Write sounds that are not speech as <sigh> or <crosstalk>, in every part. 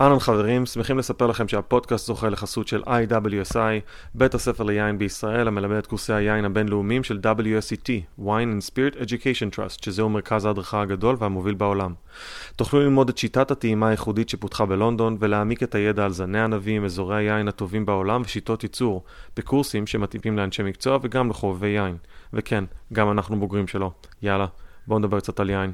אהלן חברים, שמחים לספר לכם שהפודקאסט זוכה לחסות של IWSI, בית הספר ליין בישראל המלמד את קורסי היין הבינלאומיים של WSET, Wine and Spirit Education Trust, שזהו מרכז ההדרכה הגדול והמוביל בעולם. תוכלו ללמוד את שיטת הטעימה הייחודית שפותחה בלונדון ולהעמיק את הידע על זני ענבים, אזורי היין הטובים בעולם ושיטות ייצור, בקורסים שמתאימים לאנשי מקצוע וגם לחובבי יין. וכן, גם אנחנו בוגרים שלו. יאללה, בואו נדבר קצת על יין.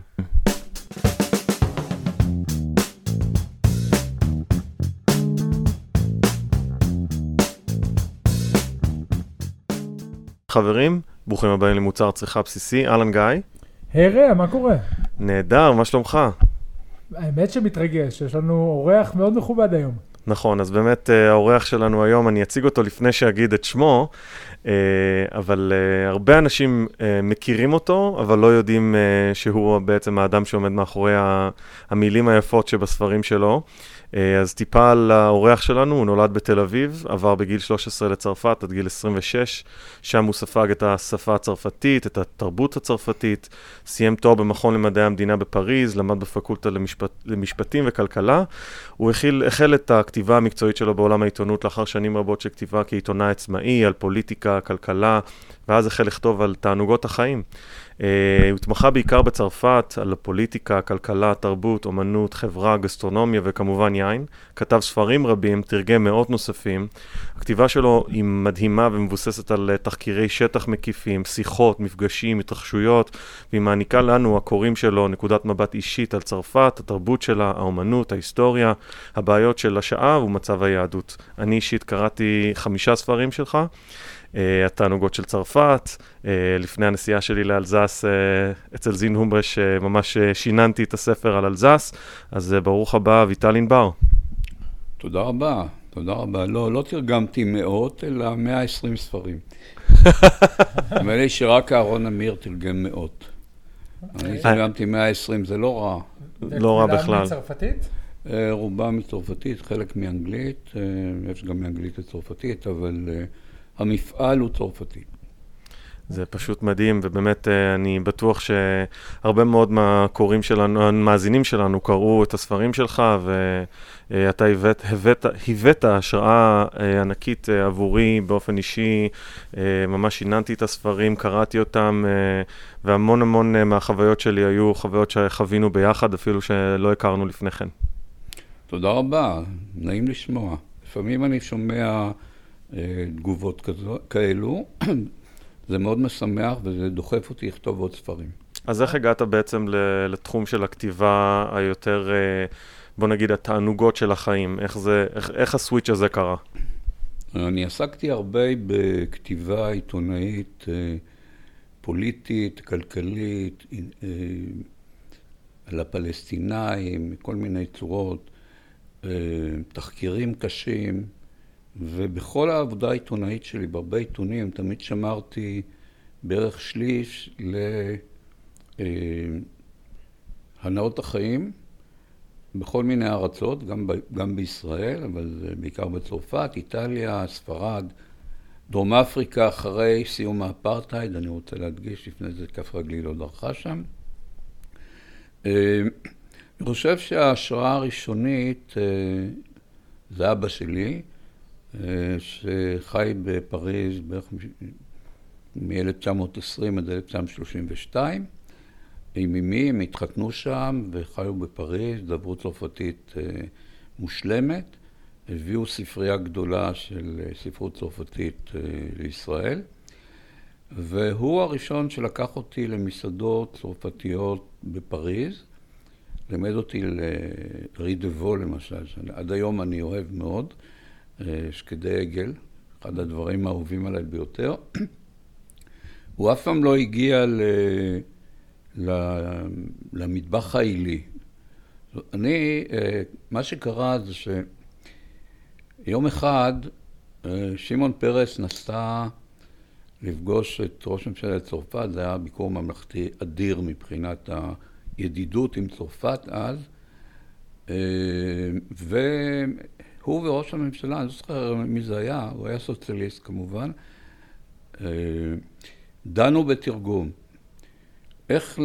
חברים, ברוכים הבאים למוצר צריכה בסיסי, אהלן גיא. היי רע, מה קורה? נהדר, מה שלומך? האמת שמתרגש, יש לנו אורח מאוד מכובד היום. נכון, אז באמת אה, האורח שלנו היום, אני אציג אותו לפני שאגיד את שמו, אה, אבל uh, הרבה אנשים מכירים אותו, אבל לא יודעים שהוא בעצם האדם שעומד מאחורי המילים היפות שבספרים שלו. Uh, אז טיפה על האורח שלנו, הוא נולד בתל אביב, עבר בגיל 13 לצרפת עד גיל 26, שם הוא ספג את השפה הצרפתית, את התרבות הצרפתית, סיים תואר במכון למדעי המדינה בפריז, למד בפקולטה למשפט, למשפטים וכלכלה. הוא החל, החל את הכתיבה המקצועית שלו בעולם העיתונות לאחר שנים רבות של כתיבה כעיתונאי עצמאי על פוליטיקה. הכלכלה, ואז החל לכתוב על תענוגות החיים. התמחה בעיקר בצרפת, על הפוליטיקה, כלכלה, תרבות, אומנות, חברה, גסטרונומיה וכמובן יין. כתב ספרים רבים, תרגם מאות נוספים. הכתיבה שלו היא מדהימה ומבוססת על uh, תחקירי שטח מקיפים, שיחות, מפגשים, התרחשויות, והיא מעניקה לנו, הקוראים שלו, נקודת מבט אישית על צרפת, התרבות שלה, האומנות, ההיסטוריה, הבעיות של השעה ומצב היהדות. אני אישית קראתי חמישה ספרים שלך. אה, התענוגות של צרפת. אה, לפני הנסיעה שלי לאלזס, אה, אצל זין הומברש, ממש שיננתי את הספר על אלזס. אז ברוך הבא, אביטל ענבר. תודה רבה, תודה רבה. לא, לא תרגמתי מאות, אלא 120 ספרים. <laughs> נדמה לי שרק אהרון אמיר תרגם מאות. אני תרגמתי 120, זה לא רע. לא רע בכלל. מצרפתית? רובם מצרפתית, חלק מאנגלית, יש גם מאנגלית לצרפתית, אבל המפעל הוא צרפתי. זה פשוט מדהים, ובאמת אה, אני בטוח שהרבה מאוד מהקוראים שלנו, המאזינים שלנו, קראו את הספרים שלך, ואתה הבאת, הבאת, הבאת השראה אה, ענקית אה, עבורי באופן אישי. ממש שיננתי את הספרים, קראתי אותם, והמון המון מהחוויות שלי היו חוויות שחווינו ביחד, אפילו שלא הכרנו לפני כן. תודה רבה, נעים לשמוע. לפעמים אני שומע... תגובות כזו, כאלו. <clears throat> זה מאוד משמח וזה דוחף אותי לכתוב עוד ספרים. אז איך הגעת בעצם לתחום של הכתיבה היותר, אה, בוא נגיד, התענוגות של החיים? איך, זה, איך, איך הסוויץ' הזה קרה? אני עסקתי הרבה בכתיבה עיתונאית אה, פוליטית, כלכלית, אה, על הפלסטינאים, מכל מיני צורות, תחקירים קשים. ובכל העבודה העיתונאית שלי, בהרבה עיתונים, תמיד שמרתי בערך שליש להנאות החיים בכל מיני ארצות, גם, ב, גם בישראל, אבל בעיקר בצרפת, איטליה, ספרד, דרום אפריקה, אחרי סיום האפרטהייד, אני רוצה להדגיש, לפני זה כף רגלי לא דרכה שם. אני חושב שההשראה הראשונית זה אבא שלי, שחי בפריז בערך מ-1920 עד 1932. עם אמי, הם התחתנו שם וחיו בפריז, דברו צרפתית אה, מושלמת. הביאו ספרייה גדולה של אה, ספרות צרפתית אה, לישראל. והוא הראשון שלקח אותי למסעדות צרפתיות בפריז. לימד אותי לרידבו למשל, שעד היום אני אוהב מאוד. אה, שקדי עגל, אחד הדברים האהובים עליי ביותר. <clears throat> הוא אף פעם לא הגיע ל... ל... למטבח העילי. אני, אה, מה שקרה זה שיום אחד אה, שמעון פרס נסע לפגוש את ראש ממשלת צרפת, זה היה ביקור ממלכתי אדיר מבחינת הידידות עם צרפת אז, ו... הוא וראש הממשלה, אני לא זוכר מי זה היה, הוא היה סוציאליסט כמובן, אה, דנו בתרגום. איך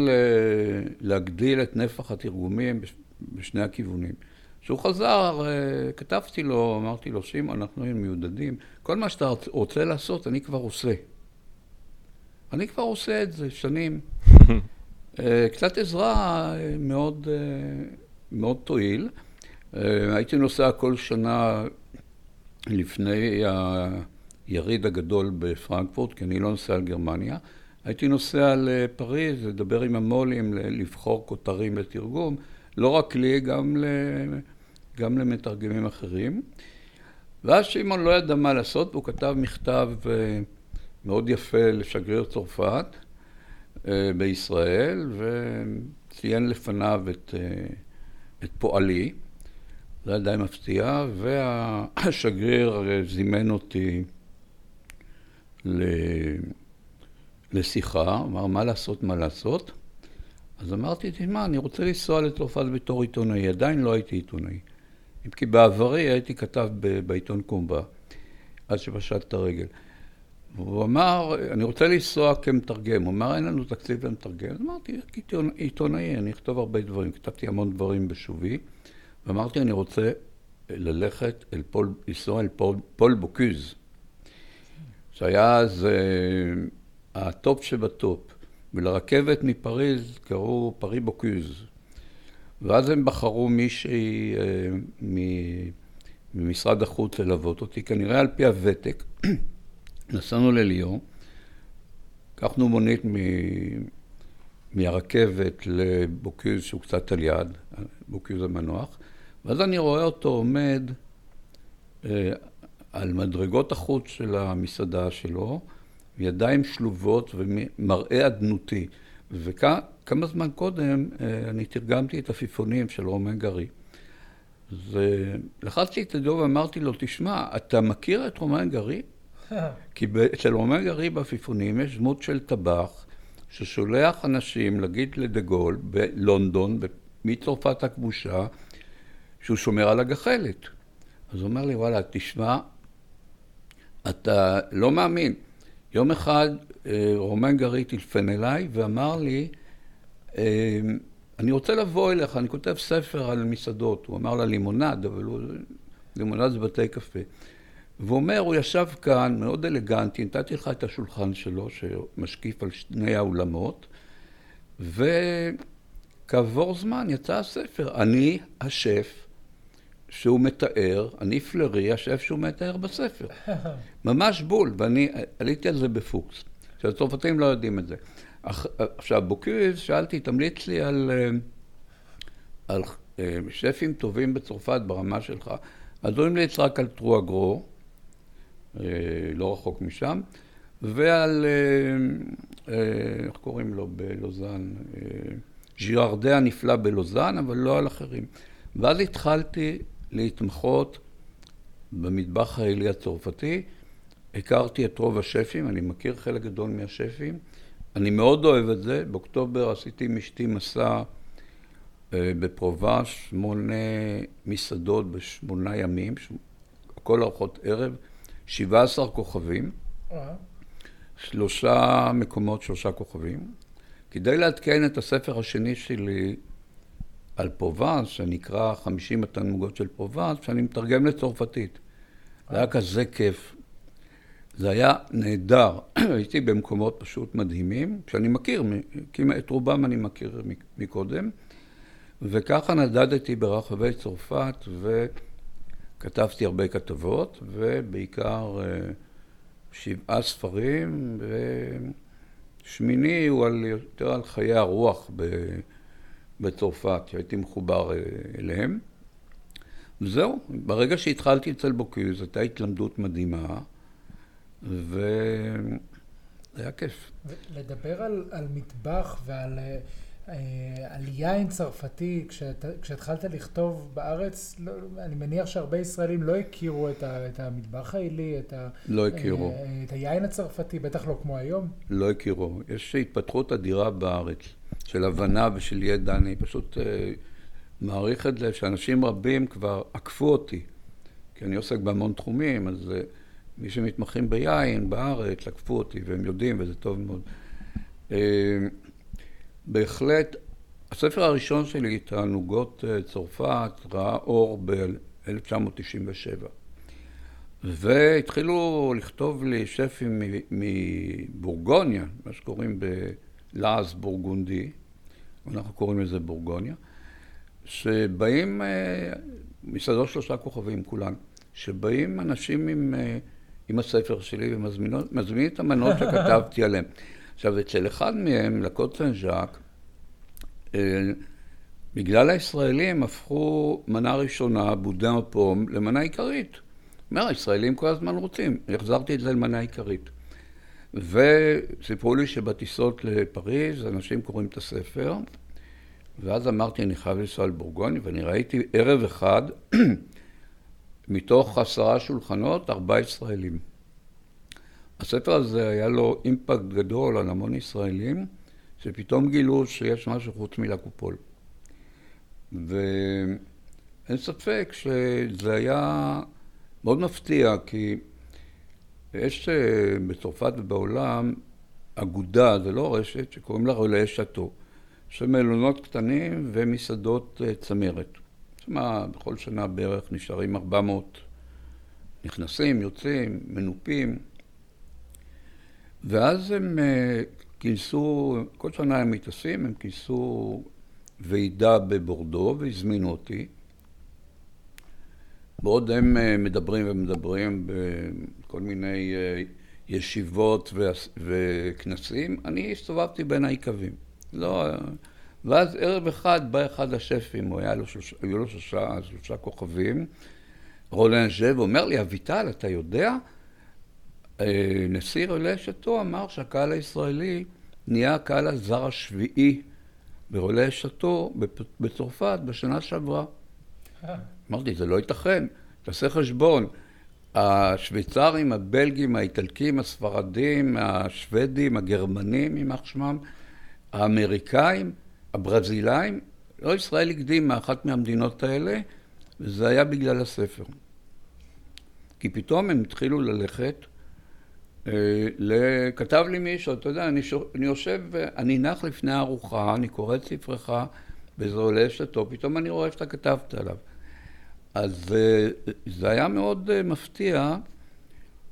להגדיל את נפח התרגומים בשני הכיוונים. כשהוא חזר, אה, כתבתי לו, אמרתי לו, שמעון, אנחנו היינו מיודדים, כל מה שאתה רוצה לעשות, אני כבר עושה. אני כבר עושה את זה שנים. <laughs> אה, קצת עזרה מאוד, מאוד תועיל. הייתי נוסע כל שנה לפני היריד הגדול בפרנקפורט, כי אני לא נוסע על גרמניה. הייתי נוסע לפריז, לדבר עם המו"לים, לבחור כותרים לתרגום, לא רק לי, גם, ל... גם למתרגמים אחרים. ואז שמעון לא ידע מה לעשות, והוא כתב מכתב אה, מאוד יפה לשגריר צרפת אה, בישראל, וציין לפניו את, אה, את פועלי. זה היה די מפתיע, והשגריר זימן אותי ל... לשיחה, אמר מה לעשות, מה לעשות. אז אמרתי, תשמע, אני רוצה לנסוע לצרפת בתור עיתונאי, עדיין לא הייתי עיתונאי. אם כי בעברי הייתי כתב בעיתון קומבה, עד שפשט את הרגל. והוא אמר, אני רוצה לנסוע כמתרגם. הוא אמר, אין לנו תקציב למתרגם. אמרתי, עיתונאי, אני אכתוב הרבה דברים. כתבתי המון דברים בשובי. ואמרתי, אני רוצה ללכת אל פול, לנסוע אל פול, פול בוקוז, שהיה אז uh, הטופ שבטופ, ולרכבת מפריז קראו פרי בוקוז. ואז הם בחרו מישהי uh, ממשרד החוץ ללוות אותי, כנראה על פי הוותק. <clears throat> נסענו לליון, לקחנו מונית מ... מהרכבת לבוקוז שהוא קצת על יד, בוקוז המנוח, ואז אני רואה אותו עומד אה, על מדרגות החוץ של המסעדה שלו, ידיים שלובות ומראה אדנותי. וכמה זמן קודם אה, אני תרגמתי את עפיפונים של רומן גרי. אז לחצתי את ידו ואמרתי לו, תשמע, אתה מכיר את רומן גרי? <laughs> כי אצל רומן גרי בעפיפונים יש דמות של טבח ששולח אנשים להגיד לדה גול בלונדון, מצרפת הכבושה, שהוא שומר על הגחלת. אז הוא אומר לי, וואלה, תשמע, אתה לא מאמין. יום אחד אה, רומן גרי טלפן אליי ואמר לי, אה, אני רוצה לבוא אליך, אני כותב ספר על מסעדות. הוא אמר לה לימונד, אבל הוא... לימונד זה בתי קפה. והוא אומר, הוא ישב כאן, מאוד אלגנטי, נתתי לך את השולחן שלו, שמשקיף על שני האולמות, וכעבור זמן יצא הספר. אני השף שהוא מתאר, אני פלרי, השף שהוא מתאר בספר. <laughs> ממש בול, ואני עליתי על זה בפוקס. עכשיו, הצרפתים לא יודעים את זה. עכשיו, בוקוז, שאלתי, תמליץ לי על, אה, על אה, שפים טובים בצרפת ברמה שלך. אז הוא המליץ רק על טרואגרו, אה, לא רחוק משם, ועל, איך קוראים לו בלוזאן? ז'ירארדה הנפלא בלוזאן, אבל לא על אחרים. ואז התחלתי להתמחות במטבח העילי הצרפתי. הכרתי את רוב השפים, אני מכיר חלק גדול מהשפים. אני מאוד אוהב את זה. באוקטובר עשיתי עם אשתי מסע אה, בפרובש, שמונה מסעדות בשמונה ימים, כל ארוחות ערב, 17 כוכבים, שלושה מקומות, שלושה כוכבים. כדי לעדכן את הספר השני שלי על פרובנס, שנקרא 50 התענוגות של פרובנס, שאני מתרגם לצרפתית. זה היה כזה כיף. זה היה נהדר. <clears throat> הייתי במקומות פשוט מדהימים, שאני מכיר, כי את רובם אני מכיר מקודם. וככה נדדתי ברחבי צרפת וכתבתי הרבה כתבות, ובעיקר אה, שבעה ספרים, ושמיני הוא על, יותר על חיי הרוח ב... בצרפת, שהייתי מחובר אה, אליהם. וזהו, ברגע שהתחלתי אצל בוקיוז, הייתה התלמדות מדהימה, וזה היה כיף. לדבר על, על מטבח ועל אה, על יין צרפתי, כשאת, כשהתחלת לכתוב בארץ, לא, אני מניח שהרבה ישראלים לא הכירו את, ה, את המטבח העילי, את, ה, לא הכירו. את היין הצרפתי, בטח לא כמו היום. לא הכירו. יש התפתחות אדירה בארץ. של הבנה ושל ידע, אני פשוט uh, מעריך את זה שאנשים רבים כבר עקפו אותי, כי אני עוסק בהמון תחומים, אז uh, מי שמתמחים ביין בארץ עקפו אותי, והם יודעים, וזה טוב מאוד. Uh, בהחלט הספר הראשון שלי, תענוגות אה, צרפת, ראה אור ב-1997. והתחילו לכתוב לי שפים מבורגוניה, מה שקוראים בלעז בורגונדי, אנחנו קוראים לזה בורגוניה, שבאים, אה, מסעדות שלושה כוכבים כולן, שבאים אנשים עם, אה, עם הספר שלי ומזמינים את המנות שכתבתי עליהן. <laughs> עכשיו, אצל אחד מהם, לקוט סן ז'אק, אה, בגלל הישראלים הפכו מנה ראשונה, בודן הפום, למנה עיקרית. אומר, הישראלים כל הזמן רוצים. החזרתי את זה למנה עיקרית. וסיפרו לי שבטיסות לפריז אנשים קוראים את הספר, ואז אמרתי, אני חייב לנסוע לבורגוניה, ואני ראיתי ערב אחד, <clears throat> מתוך עשרה שולחנות, ארבעה ישראלים. הספר הזה היה לו אימפקט גדול על המון ישראלים, שפתאום גילו שיש משהו חוץ מלקופול. ואין ספק שזה היה מאוד מפתיע, כי יש אה, בצרפת ובעולם אגודה, זה לא רשת, שקוראים לה רולאי שאטו. יש מלונות קטנים ומסעדות אה, צמרת. שמה, בכל שנה בערך נשארים 400 נכנסים, יוצאים, מנופים. ואז הם אה, כינסו, כל שנה הם מתעשים, הם כינסו ועידה בבורדו והזמינו אותי. בעוד הם אה, מדברים ומדברים בכל מיני אה, ישיבות וכנסים, אני הסתובבתי בין היקבים. לא, ואז ערב אחד בא אחד השפים, הוא היה לו שלושה, היו לו שלושה, שלושה כוכבים, רולן ז'ב, אומר לי, אביטל, אתה יודע? אה, נשיא רולן שתו אמר שהקהל הישראלי נהיה הקהל הזר השביעי ברולן שתו בצרפת בשנה שעברה. אמרתי, זה לא ייתכן, תעשה חשבון. השוויצרים, הבלגים, האיטלקים, הספרדים, השוודים, הגרמנים, יימח שמם, האמריקאים, הברזילאים, לא ישראל הקדים מאחת מהמדינות האלה, וזה היה בגלל הספר. כי פתאום הם התחילו ללכת, אה, כתב לי מישהו, אתה יודע, אני, אני יושב, אני נח לפני הארוחה, אני קורא את ספרך, וזה עולה שתו, פתאום אני רואה שאתה כתבת עליו. אז אה, זה היה מאוד אה, מפתיע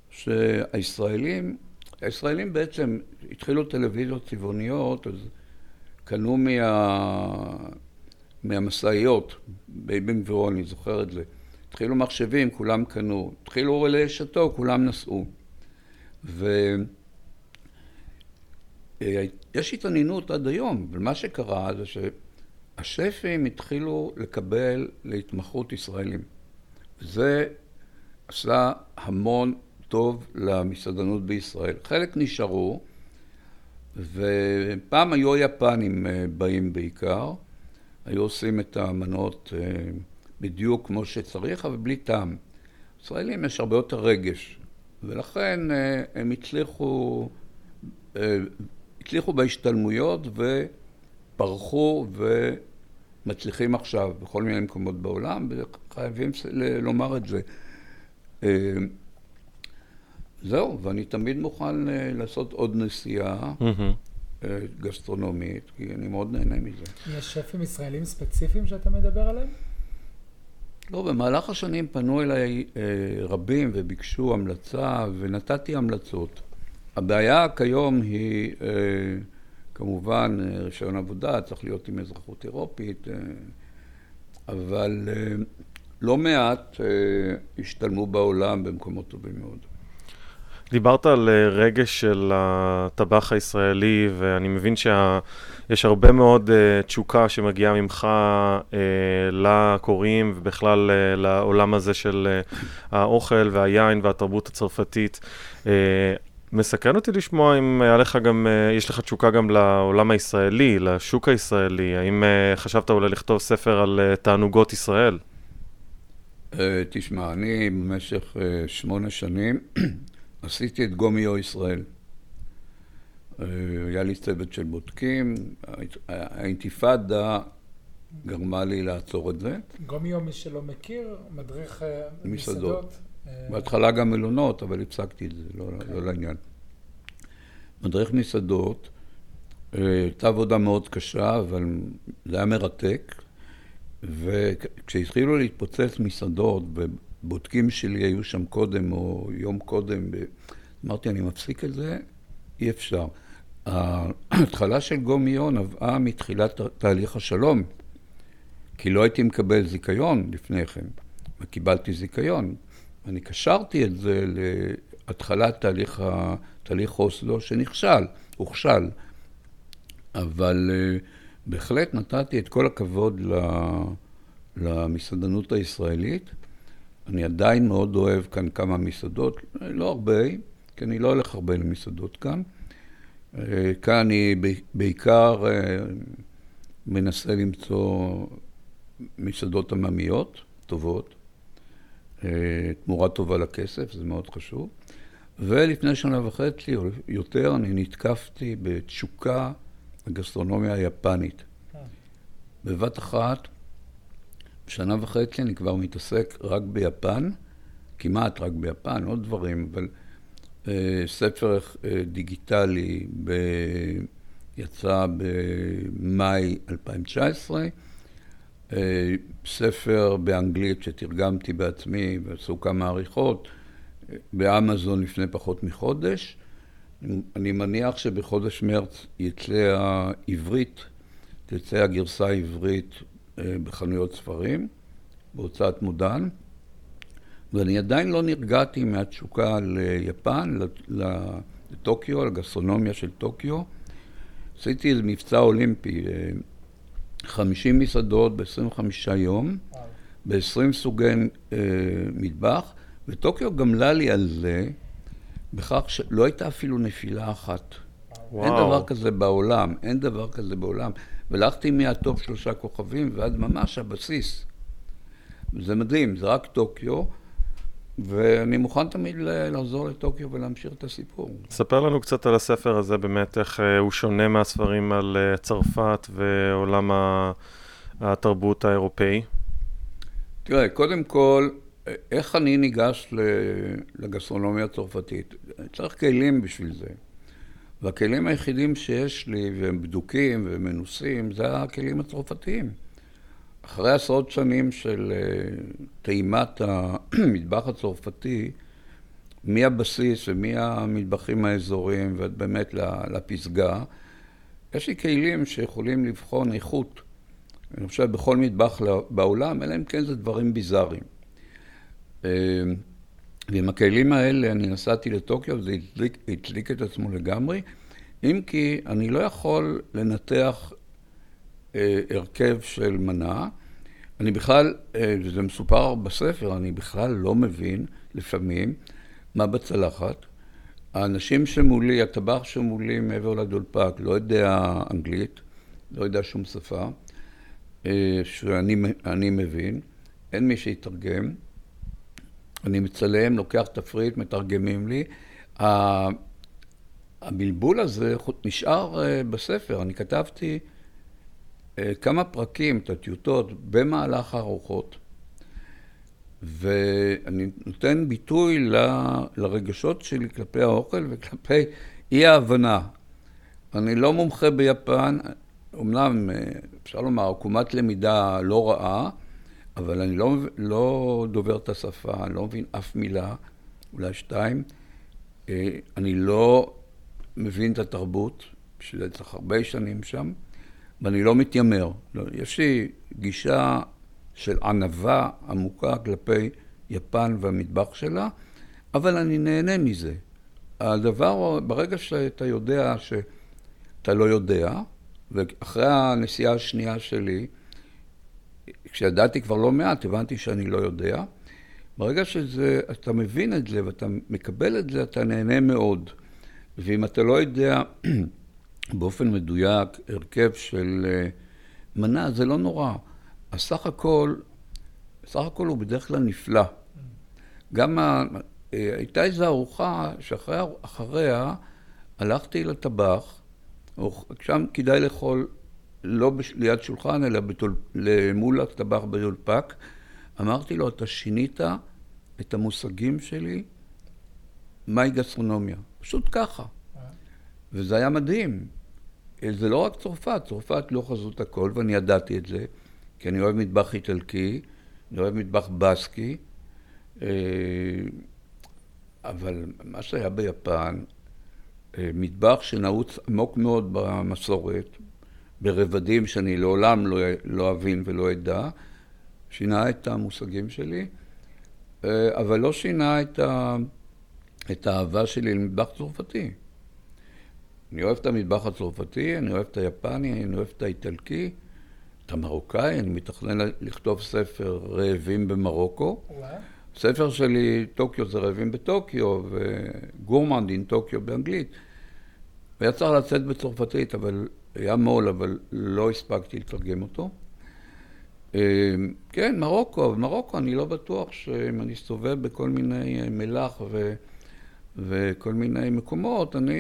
שהישראלים, הישראלים בעצם התחילו טלוויזיות צבעוניות, אז קנו מה... מהמשאיות באבן גבירון, אני זוכר את זה. התחילו מחשבים, כולם קנו. התחילו רלי שתו, כולם נסעו. ויש התעניינות עד היום, ומה שקרה זה שהשפים התחילו לקבל להתמחות ישראלים. זה עשה המון טוב למסעדנות בישראל. חלק נשארו, ופעם היו היפנים אה, באים בעיקר, היו עושים את המנות אה, בדיוק כמו שצריך, אבל בלי טעם. ישראלים יש הרבה יותר רגש, ולכן אה, הם הצליחו, הצליחו בהשתלמויות ופרחו ומצליחים עכשיו בכל מיני מקומות בעולם, וחייבים לומר את זה. זהו, ואני תמיד מוכן אה, לעשות עוד נסיעה mm-hmm. גסטרונומית, כי אני מאוד נהנה מזה. יש שפים ישראלים ספציפיים שאתה מדבר עליהם? לא, במהלך השנים פנו אליי אה, רבים וביקשו המלצה, ונתתי המלצות. הבעיה כיום היא אה, כמובן אה, רישיון עבודה, צריך להיות עם אזרחות אירופית, אה, אבל אה, לא מעט השתלמו בעולם במקומות טובים מאוד. דיברת על רגש של הטבח הישראלי, ואני מבין שיש הרבה מאוד תשוקה שמגיעה ממך לקוראים, ובכלל לעולם הזה של האוכל והיין והתרבות הצרפתית. מסקרן אותי לשמוע אם היה לך גם, uh, יש לך תשוקה גם לעולם הישראלי, לשוק הישראלי. האם uh, חשבת אולי לכתוב ספר על תענוגות ישראל? תשמע, אני במשך שמונה שנים <clears throat> עשיתי את גומיו ישראל. אה, היה לי צוות של בודקים, האינתיפאדה גרמה לי לעצור את זה. גומיו, מי שלא מכיר, מדריך אה, מסעדות. אה, בהתחלה גם מלונות, אבל הפסקתי את זה, לא, כן. לא לעניין. מדריך מסעדות, הייתה עבודה מאוד קשה, אבל זה היה מרתק. וכשהתחילו להתפוצץ מסעדות, ובודקים שלי היו שם קודם, או יום קודם, אמרתי, אני מפסיק את זה, אי אפשר. ההתחלה של גומיון נבעה מתחילת תהליך השלום, כי לא הייתי מקבל זיכיון לפני כן, וקיבלתי זיכיון. אני קשרתי את זה להתחלת תהליך, תהליך אוסלו שנכשל, הוכשל. אבל uh, בהחלט נתתי את כל הכבוד למסעדנות הישראלית. אני עדיין מאוד אוהב כאן כמה מסעדות, לא הרבה, כי אני לא הולך הרבה למסעדות כאן. אה, כאן אני בעיקר אה, מנסה למצוא מסעדות עממיות טובות, אה, תמורה טובה לכסף, זה מאוד חשוב. ולפני שנה וחצי או יותר אני נתקפתי בתשוקה לגסטרונומיה היפנית. בבת אחת, שנה וחצי אני כבר מתעסק רק ביפן, כמעט רק ביפן, עוד דברים, אבל אה, ספר אה, דיגיטלי ב... יצא במאי 2019, אה, ספר באנגלית שתרגמתי בעצמי ועשו כמה עריכות, באמזון לפני פחות מחודש. אני מניח שבחודש מרץ יצא העברית, תצא הגרסה העברית בחנויות ספרים, בהוצאת מודן. ואני עדיין לא נרגעתי מהתשוקה ליפן, לטוקיו, לגסטרונומיה של טוקיו. עשיתי איזה מבצע אולימפי, 50 אה, מסעדות ב-25 יום, ב-20 סוגי אה, מטבח, וטוקיו גמלה לי על זה בכך שלא הייתה אפילו נפילה אחת. וואו. אין דבר כזה בעולם, אין דבר כזה בעולם. והלכתי מהטופ שלושה כוכבים ועד ממש הבסיס. זה מדהים, זה רק טוקיו. ואני מוכן תמיד לחזור לטוקיו ולהמשיך את הסיפור. ספר לנו קצת על הספר הזה, באמת, איך אה, הוא שונה מהספרים על אה, צרפת ועולם התרבות האירופאי. תראה, קודם כל, איך אני ניגש לגסטרונומיה הצרפתית? צריך כלים בשביל זה. והכלים היחידים שיש לי, והם בדוקים ומנוסים, זה הכלים הצרפתיים. אחרי עשרות שנים של אה, טעימת המטבח הצרפתי, מהבסיס ומהמטבחים האזוריים ועד באמת לפסגה, יש לי כלים שיכולים לבחון איכות. אני חושב בכל מטבח בעולם, אלא אם כן זה דברים ביזאריים. אה, ועם הכלים האלה אני נסעתי לטוקיו וזה הדליק, הדליק את עצמו לגמרי, אם כי אני לא יכול לנתח הרכב של מנה. אני בכלל, אה, וזה מסופר בספר, אני בכלל לא מבין לפעמים מה בצלחת. האנשים שמולי, הטבח שמולי מעבר לדולפק, לא יודע אנגלית, לא יודע שום שפה, אה, שאני מבין, אין מי שיתרגם. אני מצלם, לוקח תפריט, מתרגמים לי. הבלבול הזה נשאר בספר. אני כתבתי אה, כמה פרקים, את הטיוטות, במהלך הארוחות, ואני נותן ביטוי ל, לרגשות שלי כלפי האוכל וכלפי אי ההבנה. אני לא מומחה ביפן, אמנם אה, אפשר לומר עקומת למידה לא רעה, אבל אני לא, לא דובר את השפה, אני לא מבין אף מילה, אולי שתיים. אה, אני לא מבין את התרבות, בשביל זה צריך הרבה שנים שם. ואני לא מתיימר. לא, יש לי גישה של ענווה עמוקה כלפי יפן והמטבח שלה, אבל אני נהנה מזה. הדבר, ברגע שאתה יודע שאתה לא יודע, ואחרי הנסיעה השנייה שלי, כשידעתי כבר לא מעט, הבנתי שאני לא יודע. ברגע שאתה מבין את זה ואתה מקבל את זה, אתה נהנה מאוד. ואם אתה לא יודע <clears throat> באופן מדויק הרכב של אה, מנה, זה לא נורא. הסך הכל, סך הכל הוא בדרך כלל נפלא. גם ה... אה, הייתה איזו ארוחה שאחריה הלכתי לטבח, שם כדאי לאכול לא ליד שולחן, אלא בתול, מול הטבח ביולפק. אמרתי לו, אתה שינית את המושגים שלי מהי גסטרונומיה. פשוט ככה. וזה היה מדהים. זה לא רק צרפת, צרפת לא חזות הכל, ואני ידעתי את זה, כי אני אוהב מטבח איטלקי, אני אוהב מטבח בסקי, אה, אבל מה שהיה ביפן, אה, מטבח שנעוץ עמוק מאוד במסורת, ברבדים שאני לעולם לא, לא אבין ולא אדע, שינה את המושגים שלי, אה, אבל לא שינה את, ה, את האהבה שלי למטבח צרפתי. אני אוהב את המטבח הצרפתי, אני אוהב את היפני, אני אוהב את האיטלקי, את המרוקאי, אני מתכנן לכתוב ספר רעבים במרוקו. ספר שלי, טוקיו זה רעבים בטוקיו, וגורמנד אין טוקיו באנגלית. והיה צריך לצאת בצרפתית, אבל היה מו"ל, אבל לא הספקתי לתרגם אותו. אה, כן, מרוקו, מרוקו, אני לא בטוח שאם אני אסתובב בכל מיני מלח ו... וכל מיני מקומות, אני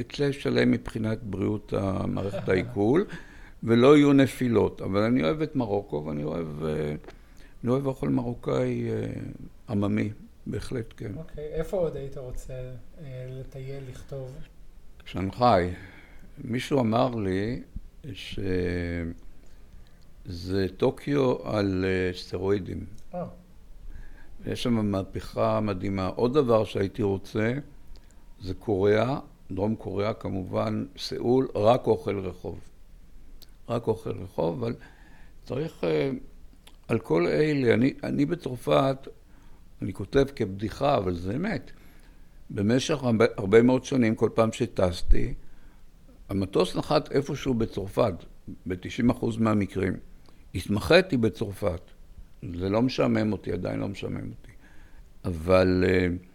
אצא שלם מבחינת בריאות מערכת העיכול, ולא יהיו נפילות. אבל אני אוהב את מרוקו, ואני אוהב, אה, אני אוהב אוכל מרוקאי אה, עממי, בהחלט, כן. אוקיי, okay. איפה עוד היית רוצה לטייל, לכתוב? שנגחאי. מישהו אמר לי שזה טוקיו על אה, סטרואידים. Oh. יש שם מהפכה מדהימה. עוד דבר שהייתי רוצה זה קוריאה, דרום קוריאה כמובן, סאול, רק אוכל רחוב. רק אוכל רחוב, אבל צריך אה, על כל אלה, אני, אני בצרפת, אני כותב כבדיחה, אבל זה אמת. במשך הרבה, הרבה מאוד שנים, כל פעם שטסתי, המטוס נחת איפשהו בצרפת, ב-90% מהמקרים. התמחיתי בצרפת. זה לא משעמם אותי, עדיין לא משעמם אותי. אבל uh,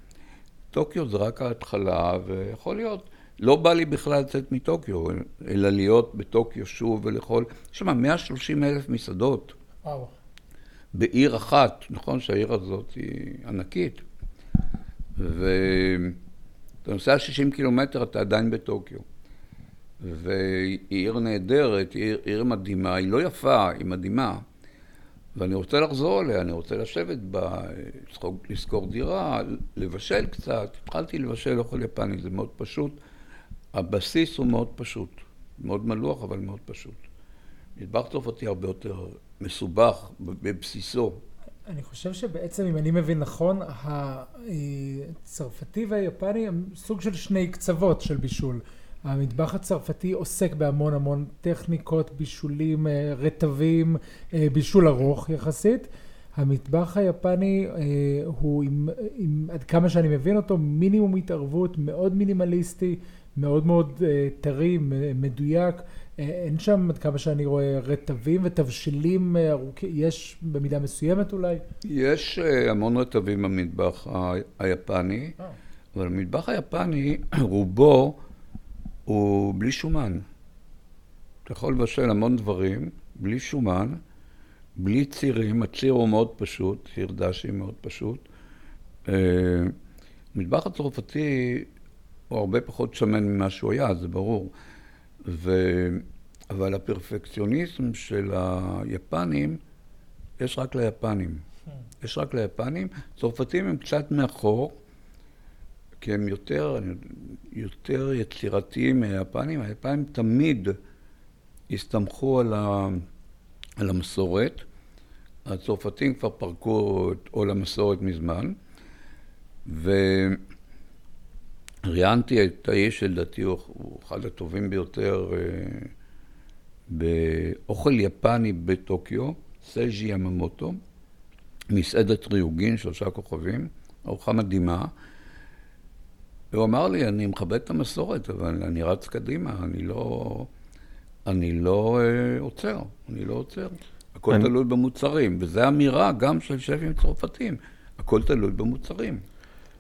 טוקיו זה רק ההתחלה, ויכול להיות, לא בא לי בכלל לצאת מטוקיו, אלא להיות בטוקיו שוב ולאכול. יש שם 130 אלף מסעדות. וואו. בעיר אחת, נכון שהעיר הזאת היא ענקית. ואתה נוסע 60 קילומטר, אתה עדיין בטוקיו. והיא עיר נהדרת, היא עיר, עיר מדהימה, היא לא יפה, היא מדהימה. ואני רוצה לחזור אליה, אני רוצה לשבת בה, לשכור דירה, לבשל קצת. התחלתי לבשל אוכל יפני, זה מאוד פשוט. הבסיס הוא מאוד פשוט, מאוד מלוח, אבל מאוד פשוט. מטבח צרפתי הרבה יותר מסובך בבסיסו. אני חושב שבעצם, אם אני מבין נכון, הצרפתי והיפני הם סוג של שני קצוות של בישול. המטבח הצרפתי עוסק בהמון המון טכניקות, בישולים, אה, רטבים, אה, בישול ארוך יחסית. המטבח היפני אה, הוא, עם, עם, עד כמה שאני מבין אותו, מינימום התערבות, מאוד מינימליסטי, מאוד מאוד טרי, מדויק. אין שם, עד כמה שאני רואה, רטבים ותבשילים ארוכים, יש במידה מסוימת אולי? יש המון רטבים במטבח היפני, אבל המטבח היפני, <clears throat> רובו הוא בלי שומן. אתה יכול לבשל המון דברים, בלי שומן, בלי צירים, הציר הוא מאוד פשוט, ציר דשי מאוד פשוט. המטבח אה, הצרפתי הוא הרבה פחות שמן ממה שהוא היה, זה ברור. ו... אבל הפרפקציוניזם של היפנים, יש רק ליפנים. יש רק ליפנים. צרפתים הם קצת מאחור, כי הם יותר, יותר יצירתיים מהיפנים. היפנים תמיד הסתמכו על, ה, על המסורת. הצרפתים כבר פרקו את עול המסורת מזמן, וראיינתי את האיש שלדעתי הוא אחד הטובים ביותר אה, באוכל יפני בטוקיו, סייג'י יממוטו, מסעדת ריוגין, שלושה כוכבים, ארוחה מדהימה. והוא אמר לי, אני מכבד את המסורת, אבל אני רץ קדימה, אני לא, אני לא אה, עוצר, אני לא עוצר. הכל אני... תלוי במוצרים, וזו אמירה גם של שפים צרפתים, הכל תלוי במוצרים.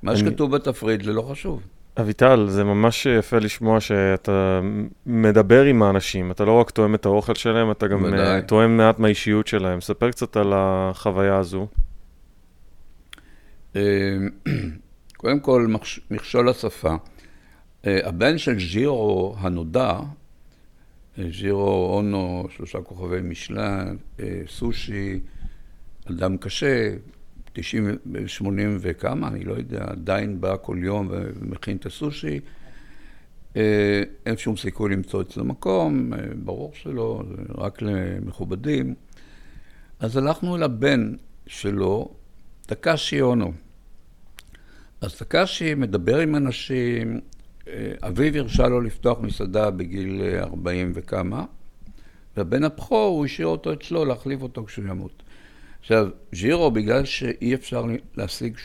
מה אני... שכתוב בתפריט זה לא חשוב. אביטל, זה ממש יפה לשמוע שאתה מדבר עם האנשים, אתה לא רק תואם את האוכל שלהם, אתה גם אה, תואם מעט מהאישיות שלהם. ספר קצת על החוויה הזו. <clears throat> אה, קודם כל, מכשול השפה. אה, הבן של ז'ירו הנודע, ז'ירו אונו, שלושה כוכבי משלן, סושי, אדם קשה, 90, 80 וכמה, אני לא יודע, עדיין בא כל יום ומכין את הסושי. אה, אין שום סיכוי למצוא אצלו מקום, אה, ברור שלא, רק למכובדים. אז הלכנו אל הבן שלו, טקשי אונו. אז טקשי מדבר עם אנשים, אה, אביו הרשה לו לפתוח מסעדה בגיל 40 וכמה, והבן הבכור, הוא השאיר אותו אצלו להחליף אותו כשהוא ימות. עכשיו, ז'ירו, בגלל שאי אפשר להשיג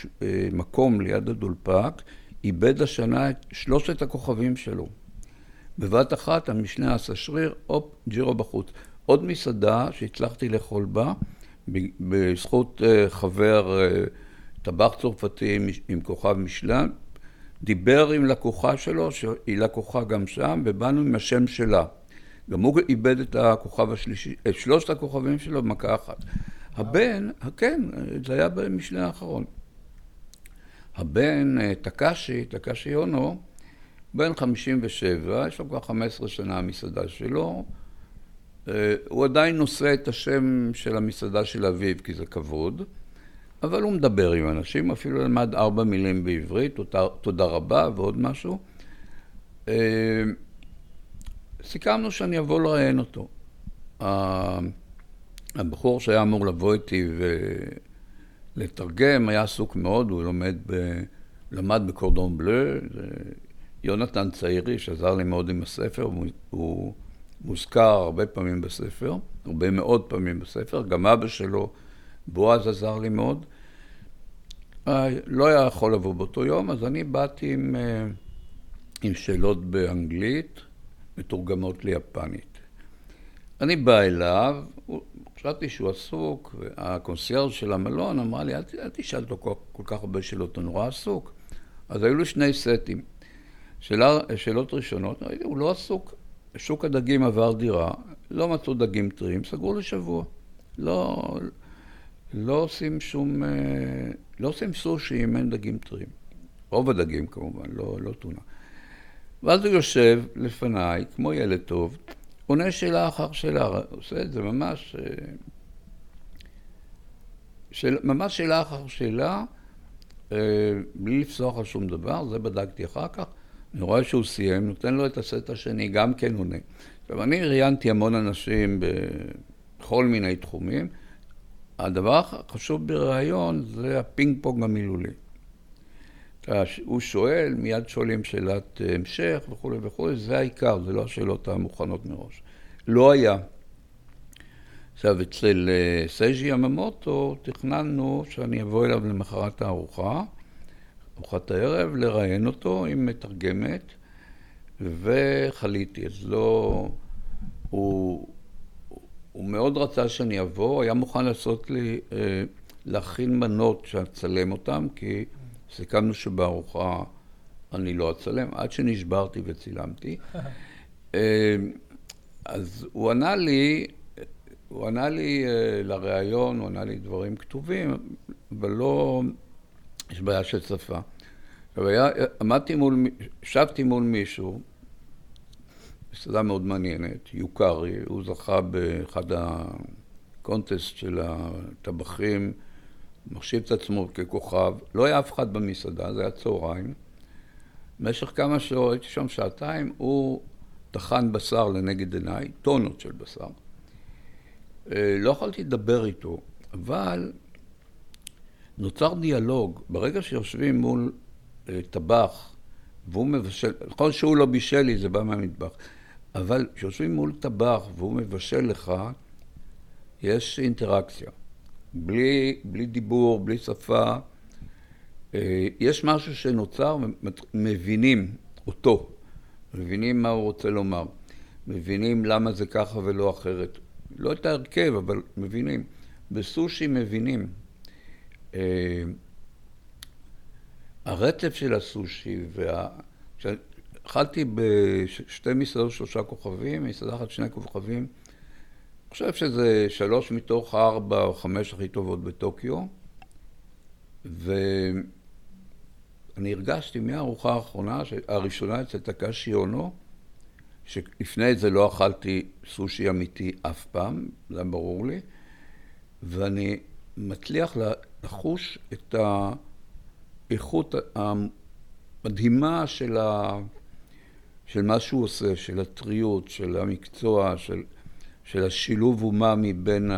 מקום ליד הדולפק, איבד השנה את שלושת הכוכבים שלו. בבת אחת המשנה עשה שריר, הופ, ג'ירו בחוץ. עוד מסעדה שהצלחתי לאכול בה, בזכות אה, חבר אה, טבח צרפתי עם כוכב משלן, דיבר עם לקוחה שלו, שהיא לקוחה גם שם, ובאנו עם השם שלה. גם הוא איבד את הכוכב השלישי, את שלושת הכוכבים שלו במכה אחת. הבן, כן, זה היה במשנה האחרון. הבן, אה, טקשי, טקשי יונו, בן 57, יש לו כבר 15 שנה המסעדה שלו. אה, הוא עדיין נושא את השם של המסעדה של אביו, כי זה כבוד, אבל הוא מדבר עם אנשים, אפילו למד ארבע מילים בעברית, תודה, תודה רבה ועוד משהו. אה, סיכמנו שאני אבוא לראיין אותו. הבחור שהיה אמור לבוא איתי לתרגם, היה עסוק מאוד, הוא לומד ב... למד בקורדון בלו, יונתן צעירי שעזר לי מאוד עם הספר, הוא מוזכר הרבה פעמים בספר, הרבה מאוד פעמים בספר, גם אבא שלו, בועז עזר לי מאוד. אה, לא היה יכול לבוא באותו יום, אז אני באתי עם, אה, עם שאלות באנגלית, מתורגמות ליפנית. אני בא אליו, חשבתי שהוא עסוק, והקונסיירז' של המלון אמרה לי, אל, אל תשאל אותו כל, כל כך הרבה שאלות, הוא נורא עסוק. אז היו לי שני סטים. שאלה, שאלות ראשונות, הוא לא עסוק. שוק הדגים עבר דירה, לא מצאו דגים טריים, סגרו לשבוע. לא, לא עושים שום, אה, לא עושים סושי אם אין דגים טריים. רוב הדגים כמובן, לא, לא טונה. ואז הוא יושב לפניי, כמו ילד טוב, עונה שאלה אחר שאלה, עושה את זה ממש, אה, של, ממש שאלה אחר שאלה, אה, בלי לפסוח על שום דבר, זה בדקתי אחר כך. אני רואה שהוא סיים, נותן לו את הסט השני, גם כן עונה. עכשיו, אני ראיינתי המון אנשים בכל מיני תחומים. הדבר החשוב בריאיון זה הפינג פונג המילולי. הוא שואל, מיד שואלים שאלת המשך וכולי וכולי, זה העיקר, זה לא השאלות המוכנות מראש. לא היה. עכשיו, אצל אה, סייג'י יממוטו תכננו שאני אבוא אליו למחרת הארוחה, ארוחת הערב, לראיין אותו עם מתרגמת, וחליתי. אז לא... הוא, הוא מאוד רצה שאני אבוא, היה מוכן לעשות לי, אה, להכין מנות שאצלם אותן, כי סיכמנו שבארוחה אני לא אצלם, עד שנשברתי וצילמתי. אה, אז הוא ענה לי, הוא ענה לי אה, לראיון, הוא ענה לי דברים כתובים, אבל לא, יש בעיה של שפה. עכשיו, היה, עמדתי מול, ישבתי מול מישהו, מסעדה מאוד מעניינת, יוקרי, הוא זכה באחד הקונטסט של הטבחים, מחשיב את עצמו ככוכב, לא היה אף אחד במסעדה, זה היה צהריים. במשך כמה שעות, הייתי שם שעתיים, הוא טחן בשר לנגד עיניי, טונות של בשר. אה, לא יכולתי לדבר איתו, אבל נוצר דיאלוג. ברגע שיושבים מול אה, טבח, והוא מבשל, נכון שהוא לא בישל לי, זה בא מהמטבח, אבל כשיושבים מול טבח והוא מבשל לך, יש אינטראקציה. בלי, בלי דיבור, בלי שפה. אה, יש משהו שנוצר, מבינים אותו, מבינים מה הוא רוצה לומר, מבינים למה זה ככה ולא אחרת. לא את ההרכב, אבל מבינים. בסושי מבינים. אה, הרצף של הסושי, וה... אכלתי בשתי מסעדות שלושה כוכבים, מסעדה אחת שני כוכבים. אני חושב שזה שלוש מתוך ארבע או חמש הכי טובות בטוקיו. ואני הרגשתי מהארוחה האחרונה, הראשונה אצל טקשי אונו, שלפני זה לא אכלתי סושי אמיתי אף פעם, זה ברור לי, ואני מצליח לחוש את האיכות המדהימה של, ה... של מה שהוא עושה, של הטריות, של המקצוע, של, של השילוב אומאמי בין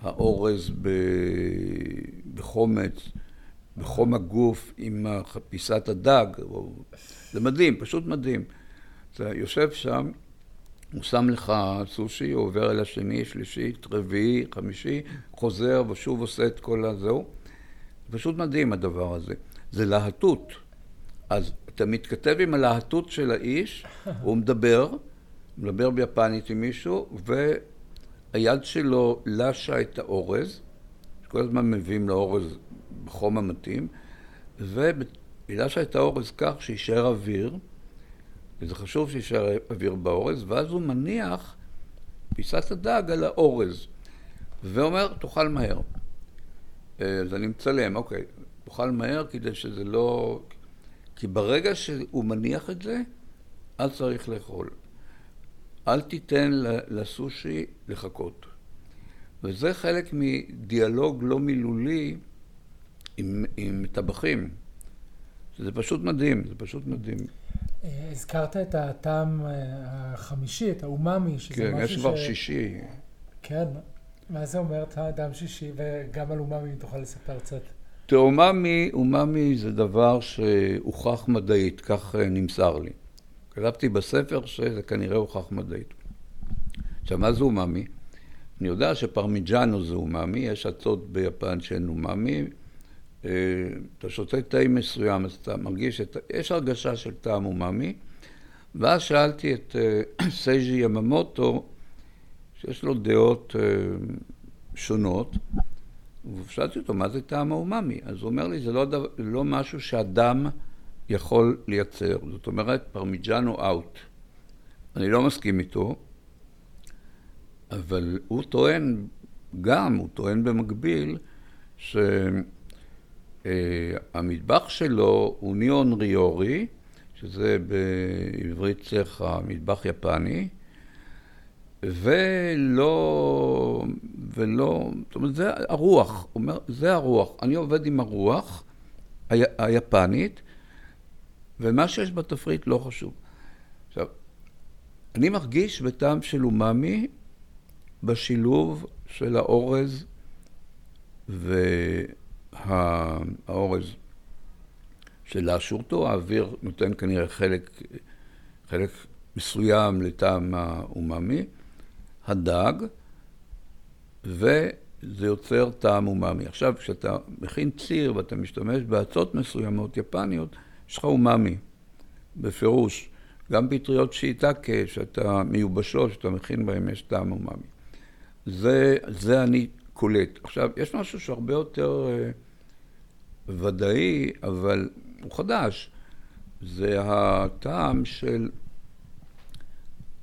האורז בחומץ, בחום הגוף עם פיסת הדג, זה מדהים, פשוט מדהים. אתה יושב שם, הוא שם לך סושי, הוא עובר אל השני, שלישית, רביעי, חמישי, חוזר ושוב עושה את כל הזהו. פשוט מדהים הדבר הזה. זה להטות. אז אתה מתכתב עם הלהטות של האיש, הוא מדבר, מדבר ביפנית עם מישהו, והיד שלו לשה את האורז, כל הזמן מביאים לאורז בחום המתאים, ולשה את האורז כך שיישאר אוויר, וזה חשוב שיישאר אוויר באורז, ואז הוא מניח פיסת הדג על האורז, ואומר, תאכל מהר. אז אני מצלם, אוקיי, תאכל מהר כדי שזה לא... כי ברגע שהוא מניח את זה, אז צריך לאכול. אל תיתן לסושי לחכות. וזה חלק מדיאלוג לא מילולי עם, עם טבחים. זה פשוט מדהים, זה פשוט מדהים. אה, הזכרת את הטעם אה, החמישי, את האומאמי, שזה כן, משהו ש... כן, יש כבר שישי. כן, מה זה אומר טעם שישי, וגם על אומאמי, אם תוכל לספר קצת. תאוממי, אוממי זה דבר שהוכח מדעית, כך אה, נמסר לי. כתבתי בספר שזה כנראה הוכח מדעית. עכשיו, מה זה אוממי? אני יודע שפרמיג'אנו זה אוממי, יש עצות ביפן שהן אוממי. אה, אתה שותה תה מסוים, אז אתה מרגיש, את... יש הרגשה של טעם אוממי. ואז שאלתי את אה, <clears throat> סייג'י יממוטו, שיש לו דעות שונות, ושאלתי אותו, מה זה טעם האומאמי? אז הוא אומר לי, זה לא, דבר, לא משהו שאדם יכול לייצר. זאת אומרת, פרמיג'אנו אאוט. אני לא מסכים איתו, אבל הוא טוען, גם, הוא טוען במקביל, שהמטבח שלו הוא ניאון ריורי, שזה בעברית צריך המטבח יפני, ולא, ולא, זאת אומרת, זה הרוח, אומר, זה הרוח. אני עובד עם הרוח ה, היפנית, ומה שיש בתפריט לא חשוב. עכשיו, אני מרגיש בטעם של אומאמי בשילוב של האורז והאורז של האשורתו, האוויר נותן כנראה חלק, חלק מסוים לטעם האומאמי. הדג, וזה יוצר טעם אומאמי. עכשיו, כשאתה מכין ציר ואתה משתמש באצות מסוימות יפניות, יש לך אומאמי, בפירוש. גם פטריות שיטקה, שאתה מיובשות, שאתה מכין בהן, יש טעם אומאמי. זה, זה אני קולט. עכשיו, יש משהו שהרבה יותר uh, ודאי, אבל הוא חדש. זה הטעם של...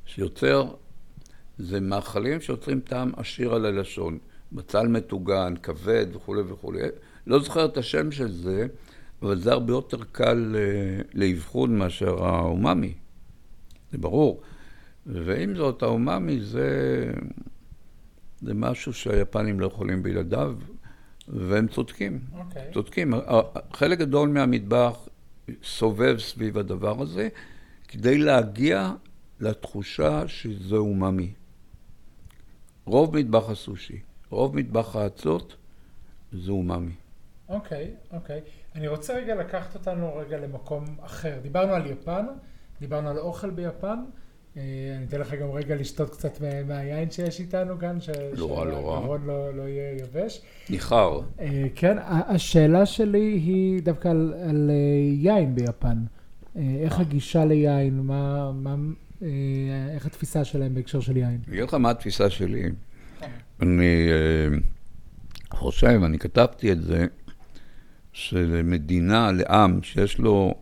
שיוצר זה מאכלים שיוצרים טעם עשיר על הלשון. בצל מטוגן, כבד וכולי וכולי. לא זוכר את השם של זה, אבל זה הרבה יותר קל אה, לאבחון מאשר האומאמי. זה ברור. ועם זאת, האומאמי זה, זה משהו שהיפנים לא יכולים בלעדיו, והם צודקים. Okay. אוקיי. צודקים. חלק גדול מהמטבח סובב סביב הדבר הזה, כדי להגיע לתחושה שזה אומאמי. רוב מטבח הסושי, רוב מטבח האצות זה אומאמי. אוקיי, okay, אוקיי. Okay. אני רוצה רגע לקחת אותנו רגע למקום אחר. דיברנו על יפן, דיברנו על אוכל ביפן. אה, אני אתן לך גם רגע לשתות קצת מהיין שיש איתנו כאן, ש... לא רע, לא. שהגרון לא, לא יהיה יבש. ניחר. אה, כן, השאלה שלי היא דווקא על, על אה, יין ביפן. איך הגישה ליין? מה, מה, איך התפיסה שלהם בהקשר של יין? אני אגיד לך מה התפיסה שלי. אני אה, חושב, אני כתבתי את זה, שלמדינה, לעם, שיש לו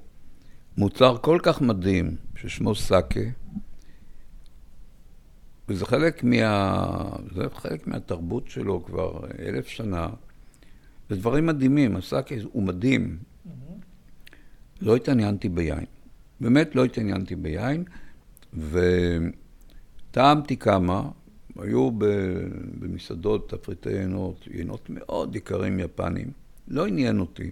מוצר כל כך מדהים, ששמו סאקה, וזה חלק, מה... זה חלק מהתרבות שלו כבר אלף שנה. זה דברים מדהימים, הסאקה הוא מדהים. לא התעניינתי ביין. באמת לא התעניינתי ביין. וטעמתי כמה, היו במסעדות תפריטי יינות, יינות מאוד יקרים יפנים, לא עניין אותי.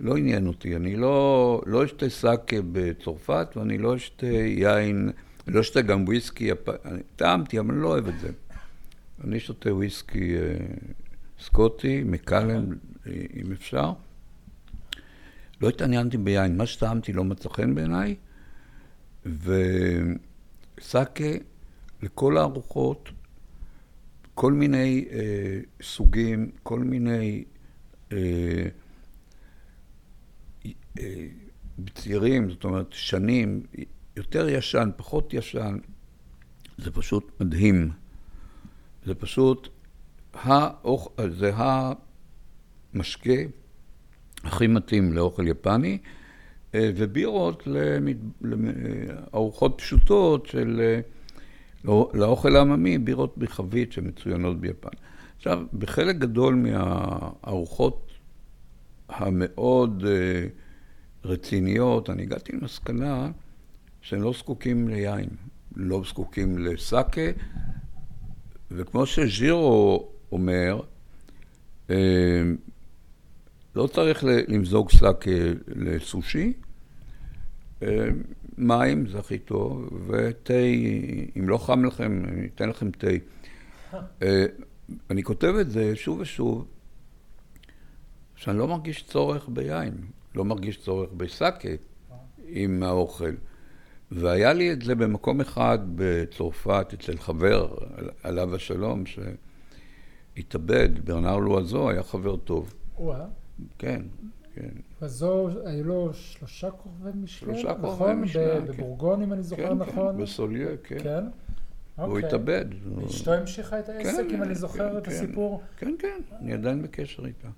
לא עניין אותי. אני לא, לא אשתה סאקה בצרפת, ואני לא אשתה יין, לא אשתה גם וויסקי, אני טעמתי, אבל אני לא אוהב את זה. אני שותה וויסקי אה, סקוטי, מקלן, אם אפשר. לא התעניינתי ביין, מה שטעמתי לא מצא חן בעיניי, וסאקה לכל הארוחות, כל מיני אה, סוגים, כל מיני אה, אה, זאת אומרת, שנים, יותר ישן, פחות ישן, זה פשוט מדהים. זה פשוט, האוכ... זה המשקה הכי מתאים לאוכל יפני, ובירות לארוחות פשוטות של... אה, לא, לאוכל העממי, בירות בחבית שמצוינות ביפן. עכשיו, בחלק גדול מהארוחות המאוד אה, רציניות, אני הגעתי למסקנה שהם לא זקוקים ליין, לא זקוקים לסאקה, וכמו שז'ירו אומר, לא צריך למזוג שק לסושי, אה, מים זה הכי טוב, ותה, אם לא חם לכם, אני אתן לכם תה. אה, אני כותב את זה שוב ושוב, שאני לא מרגיש צורך ביין, לא מרגיש צורך בסאקה עם האוכל. והיה לי את זה במקום אחד בצרפת, אצל חבר, עליו השלום, שהתאבד, ברנר לואזו, היה חבר טוב. וואה. כן, כן. וזו, היו לו שלושה כוכבי משלם, שלושה נכון? כוכבי משלם, כן. בבורגון, אם אני זוכר כן, נכון. כן, בסוליה, כן. כן? הוא אוקיי. התאבד. אשתו המשיכה את העסק, כן, אם אני זוכר כן, את כן. הסיפור? כן, כן, אני עדיין בקשר איתה.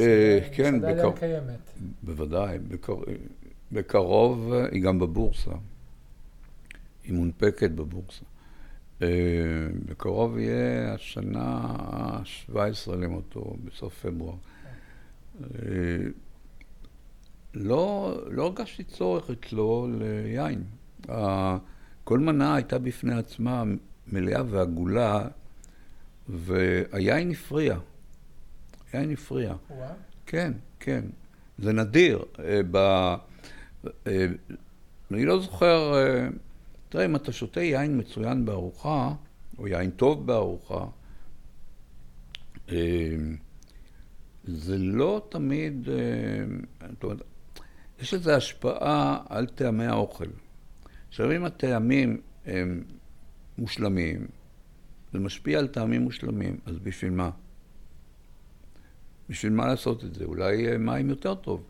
אה, כן, מסעדה בקר- עדיין קיימת. בוודאי, בקר... בקרוב אה, היא גם בבורסה. היא מונפקת בבורסה. אה, בקרוב יהיה השנה ה-17 למותו, בסוף פברואר. אה, לא, לא הרגשתי צורך אצלו ליין. כל מנה הייתה בפני עצמה מלאה ועגולה, והיין הפריע. היין הפריע. וואה. כן, כן. זה נדיר. אה, ב... אה, אני לא זוכר, אה, תראה, אם אתה שותה יין מצוין בארוחה, או יין טוב בארוחה, זה לא תמיד, אה, זאת אומרת, יש לזה השפעה על טעמי האוכל. עכשיו, אם הטעמים הם מושלמים, זה משפיע על טעמים מושלמים, אז בשביל מה? בשביל מה לעשות את זה? אולי אה, מים יותר טוב.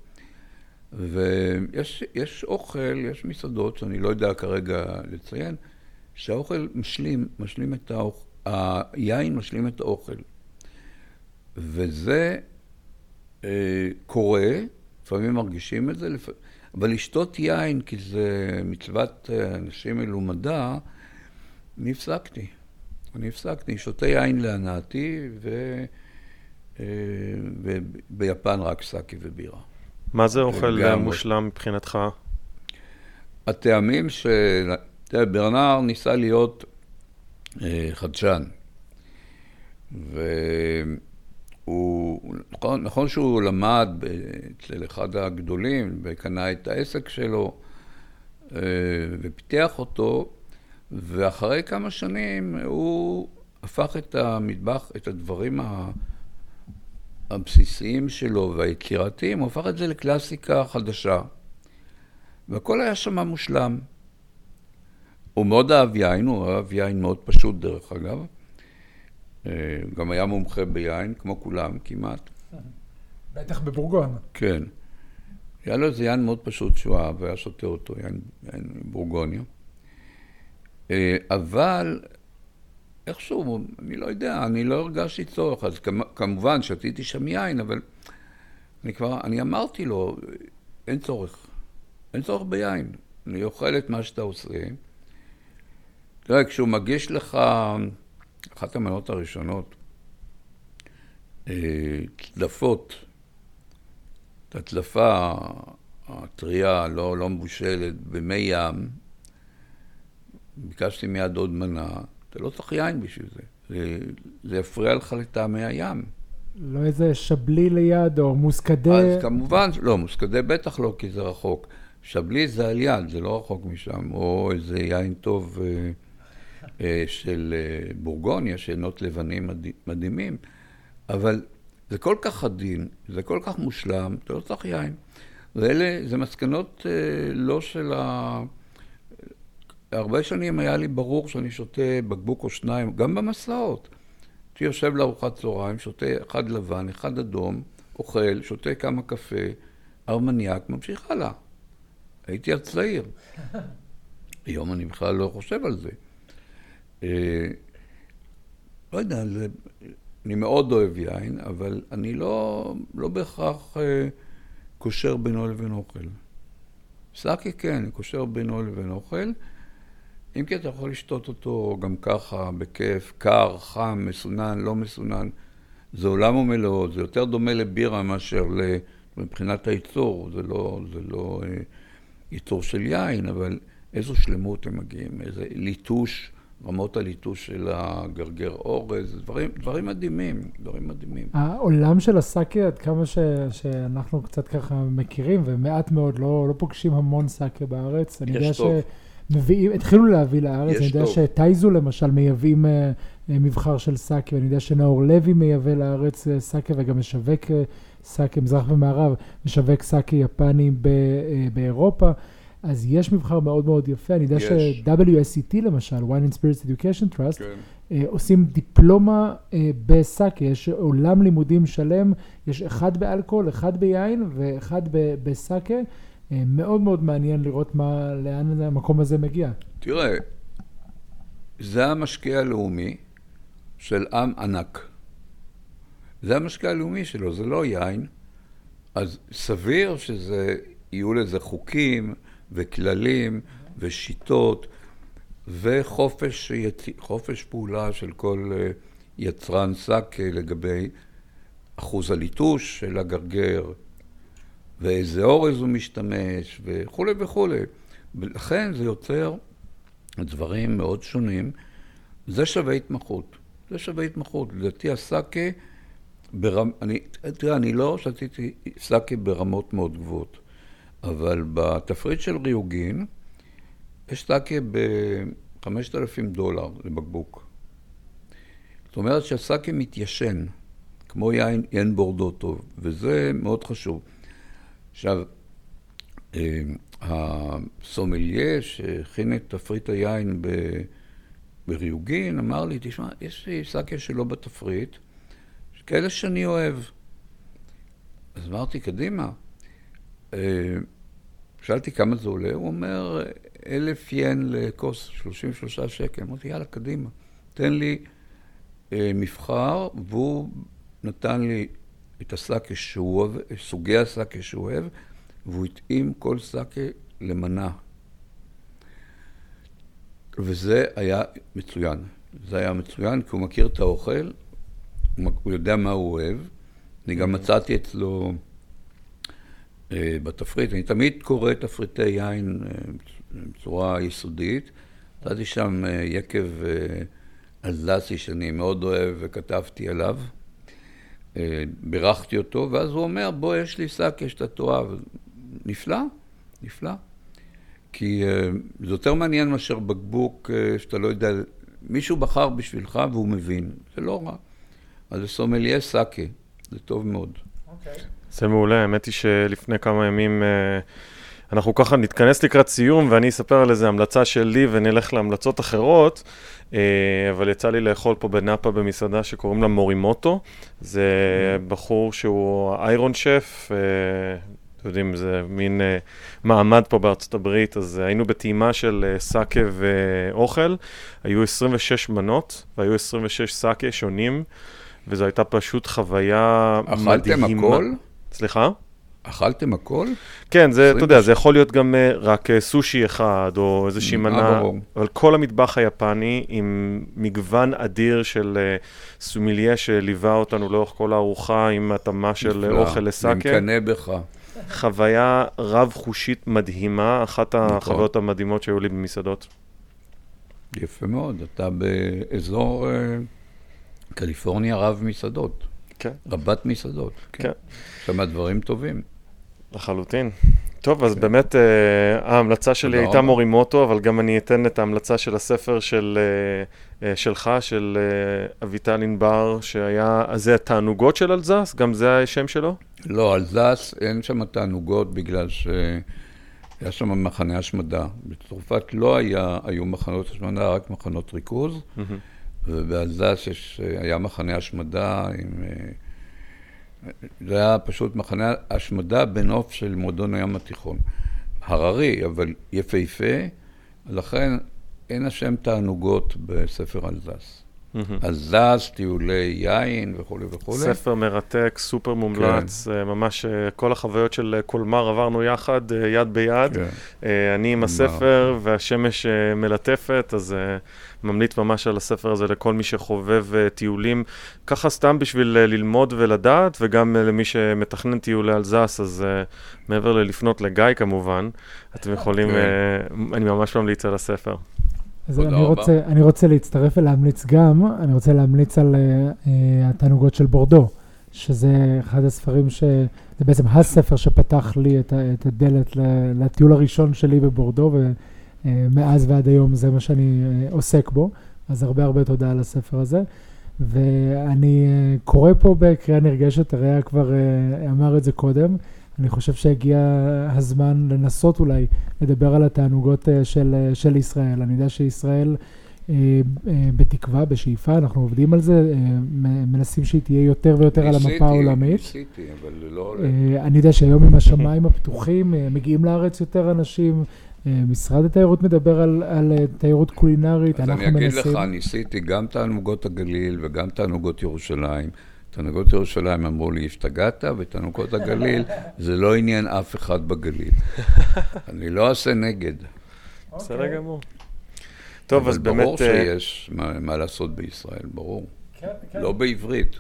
ויש יש אוכל, יש מסעדות שאני לא יודע כרגע לציין, שהאוכל משלים, משלים את האוכל, היין משלים את האוכל. וזה קורה, לפעמים מרגישים את זה, לפ... אבל לשתות יין, כי זה מצוות אה, אנשים מלומדה, אני הפסקתי. אני הפסקתי, שותה יין להנאתי, ו... אה, וביפן רק סאקי ובירה. מה זה אוכל אה, לגמרי. מושלם מבחינתך? הטעמים ש... תראה, ברנר ניסה להיות אה, חדשן. והוא, נכון, נכון שהוא למד אצל אחד הגדולים וקנה את העסק שלו אה, ופיתח אותו, ואחרי כמה שנים הוא הפך את המטבח, את הדברים. הבסיסיים שלו והיצירתיים, הוא הפך את זה לקלאסיקה חדשה. והכל היה שם מושלם. הוא מאוד אהב יין, הוא אהב יין מאוד פשוט דרך אגב. אה, גם היה מומחה ביין, כמו כולם כמעט. בטח בבורגון. כן. היה לו איזה יין מאוד פשוט שהוא אהב, והיה שותה אותו, יין, יין בורגוניה. אה, אבל איכשהו, אני לא יודע, אני לא הרגשתי צורך, אז כמ- כמובן שתיתי שם יין, אבל אני כבר, אני אמרתי לו, אין צורך, אין צורך ביין. אני אוכל את מה שאתה עושה. תראה, כשהוא מגיש לך, אחת המנות הראשונות, אה, צלפות, את הצלפה הטריה, לא, לא מבושלת, במי ים, ביקשתי מיד עוד מנה, אתה לא צריך יין בשביל זה. זה, זה יפריע לך לטעמי הים. לא איזה שבלי ליד או מוסקדה? אז כמובן, לא, מוסקדה בטח לא, כי זה רחוק. שבלי זה על יד, זה לא רחוק משם, או איזה יין טוב אה, אה, של אה, בורגוניה, שעינות לבנים מד... מדהימים, אבל זה כל כך עדין, זה כל כך מושלם, אתה לא צריך יין. ואלה, זה מסקנות אה, לא של ה... הרבה שנים היה לי ברור שאני שותה בקבוק או שניים, גם במסעות. הייתי יושב לארוחת צהריים, שותה אחד לבן, אחד אדום, אוכל, שותה כמה קפה, ארמניאק, ממשיך הלאה. הייתי אז צעיר. <laughs> היום אני בכלל לא חושב על זה. אה, לא יודע, זה, אני מאוד אוהב יין, אבל אני לא, לא בהכרח אה, קושר בינו לבין אוכל. סאקי כן, אני קושר בינו לבין אוכל. אם כי אתה יכול לשתות אותו גם ככה, בכיף, קר, חם, מסונן, לא מסונן. זה עולם ומלואו, זה יותר דומה לבירה מאשר ל... מבחינת הייצור, זה לא, זה לא אה, ייצור של יין, אבל איזו שלמות הם מגיעים, איזה ליטוש, רמות הליטוש של הגרגר אורז, דברים, דברים מדהימים, דברים מדהימים. העולם של הסאקי, עד כמה ש, שאנחנו קצת ככה מכירים, ומעט מאוד, לא, לא פוגשים המון סאקי בארץ. אני יודע טוב. שמביאים, התחילו להביא לארץ, אני יודע טוב. שטייזו למשל מייבאים אה, אה, מבחר של סאקי, ואני יודע שנאור לוי מייבא לארץ אה, סאקי וגם משווק סאקי, מזרח ומערב, משווק סאקי יפני ב, באירופה. אז יש מבחר מאוד מאוד יפה, אני יודע. ש-WSET למשל, Wine and Spirits Education Trust, כן. אה, עושים דיפלומה אה, בסאקי, יש עולם לימודים שלם, יש אחד באלכוהול, אחד ביין ואחד בסאקי. אה, מאוד מאוד מעניין לראות מה, לאן המקום הזה מגיע. תראה, זה המשקיע הלאומי של עם ענק. זה המשקיע הלאומי שלו, זה לא יין. אז סביר שזה, יהיו לזה חוקים וכללים ושיטות וחופש. חופש פעולה של כל אה, יצרן שק לגבי אחוז הליטוש של הגרגר ואיזה אורז הוא משתמש וכולי וכולי. ולכן זה יוצר דברים מאוד שונים. זה שווה התמחות. זה שווה התמחות. לדעתי הסאקה, ברמ... אני, תראה, אני לא שתיתי סאקה ברמות מאוד גבוהות, אבל בתפריט של ריוגין, יש סאקה ב-5,000 דולר לבקבוק. זאת אומרת שהסאקה מתיישן, כמו יין, יין בורדו טוב, וזה מאוד חשוב. עכשיו, אה, הסומליה שהכין את תפריט היין ב... בריוגין, אמר לי, תשמע, יש לי סאקה שלא בתפריט, כאלה שאני אוהב. אז אמרתי, קדימה. אה, שאלתי כמה זה עולה, הוא אומר, אלף ין לכוס, 33 שקל. אמרתי, יאללה, קדימה. תן לי אה, מבחר, והוא נתן לי את הסאקה שהוא אוהב, סוגי הסאקה שהוא אוהב, והוא התאים כל סאקה למנה. וזה היה מצוין. זה היה מצוין, כי הוא מכיר את האוכל, הוא יודע מה הוא אוהב. אני גם מצאתי אצלו בתפריט, אני תמיד קורא תפריטי יין אה, בצורה יסודית. מצאתי שם אה, יקב אה, אלזסי שאני מאוד אוהב וכתבתי עליו. אה, בירכתי אותו, ואז הוא אומר, בוא, יש לי סאקה שאתה תאהב. נפלא, נפלא. כי זה יותר מעניין מאשר בקבוק שאתה לא יודע, מישהו בחר בשבילך והוא מבין, זה לא רע. אז זה סומליה סאקה, זה טוב מאוד. זה מעולה, האמת היא שלפני כמה ימים אה, אנחנו ככה נתכנס לקראת סיום ואני אספר על איזה המלצה שלי ונלך להמלצות אחרות, אה, אבל יצא לי לאכול פה בנאפה במסעדה שקוראים לה מורימוטו. זה בחור שהוא איירון שף, אה, אתם יודעים, זה מין אה, מעמד פה בארצות הברית, אז היינו בטעימה של אה, סאקה ואוכל, היו 26 מנות והיו 26 סאקה שונים. וזו הייתה פשוט חוויה מדהימה. אכלתם הכל? סליחה? אכלתם הכל? כן, זה, אתה יודע, 26. זה יכול להיות גם אה, רק אה, סושי אחד, או איזושהי אה, מנה. אבל כל המטבח היפני עם מגוון אדיר של סומיליה שליווה אותנו לאורך כל הארוחה עם התאמה של נפלא. אוכל אני לסאקה. מקנא בך. חוויה רב-חושית מדהימה, אחת נכון. החוויות המדהימות שהיו לי במסעדות. יפה מאוד, אתה באזור קליפורניה רב מסעדות. כן. רבת מסעדות. כן. יש שם דברים טובים. לחלוטין. טוב, אז באמת אה, ההמלצה שלי הייתה. מורימוטו, אבל גם אני אתן את ההמלצה של הספר של, אה, שלך, של אה, אביטל ענבר, שהיה, אז זה התענוגות של אלזס? גם זה השם שלו? לא, אלזס אין שם תענוגות בגלל שהיה שם מחנה השמדה. בצרפת לא היה, היו מחנות השמדה, רק מחנות ריכוז, מהמם. ובאלזס יש, היה מחנה השמדה עם... אה, זה היה פשוט מחנה השמדה בנוף של מועדון הים התיכון. הררי, אבל יפהפה, לכן אין השם תענוגות בספר אלזס. מהמם. אלזס, טיולי יין וכולי וכולי. ספר מרתק, סופר מומלץ, אה, ממש אה, כל החוויות של אה, קולמר עברנו יחד, יד ביד. כן. אני עם? הספר והשמש מלטפת, אז ממליץ ממש על הספר הזה לכל מי שחובב טיולים, ככה סתם בשביל ללמוד ולדעת, וגם למי שמתכנן טיולי אלזס, אז מעבר ללפנות לגיא כמובן, אתם יכולים, כן. אני ממש ממליץ על הספר. אז אני. רוצה, אני רוצה להצטרף ולהמליץ גם, אני רוצה להמליץ על אה, אה, התענוגות של בורדו, שזה אחד הספרים ש... זה בעצם הספר שפתח לי את, ה- את הדלת לטיול הראשון שלי בבורדו, ומאז ועד היום זה מה שאני אה, עוסק בו, אז הרבה הרבה תודה על הספר הזה. ואני אה, קורא פה בקריאה נרגשת, הרי כבר אה, אמר את זה קודם, אני חושב שהגיע הזמן לנסות אולי לדבר על התענוגות אה, של, אה, של ישראל. אני יודע שישראל אה, בתקווה, בשאיפה, אנחנו עובדים על זה, מנסים שהיא תהיה יותר ויותר על המפה העולמית. ניסיתי, אבל לא עולה. אני יודע שהיום עם השמיים הפתוחים, מגיעים לארץ יותר אנשים. משרד התיירות מדבר על, על תיירות קולינרית, אז אנחנו אני אגיד מנסים... לך, ניסיתי גם תענוגות הגליל וגם תענוגות ירושלים. תענוגות ירושלים אמרו לי, השתגעת, ותענוגות הגליל, זה לא עניין אף אחד בגליל. <laughs> אני לא אעשה נגד. בסדר גמור. טוב, אז אבל ברור באמת... אה, שיש מה, מה לעשות בישראל, ברור. כן, כן. לא בעברית.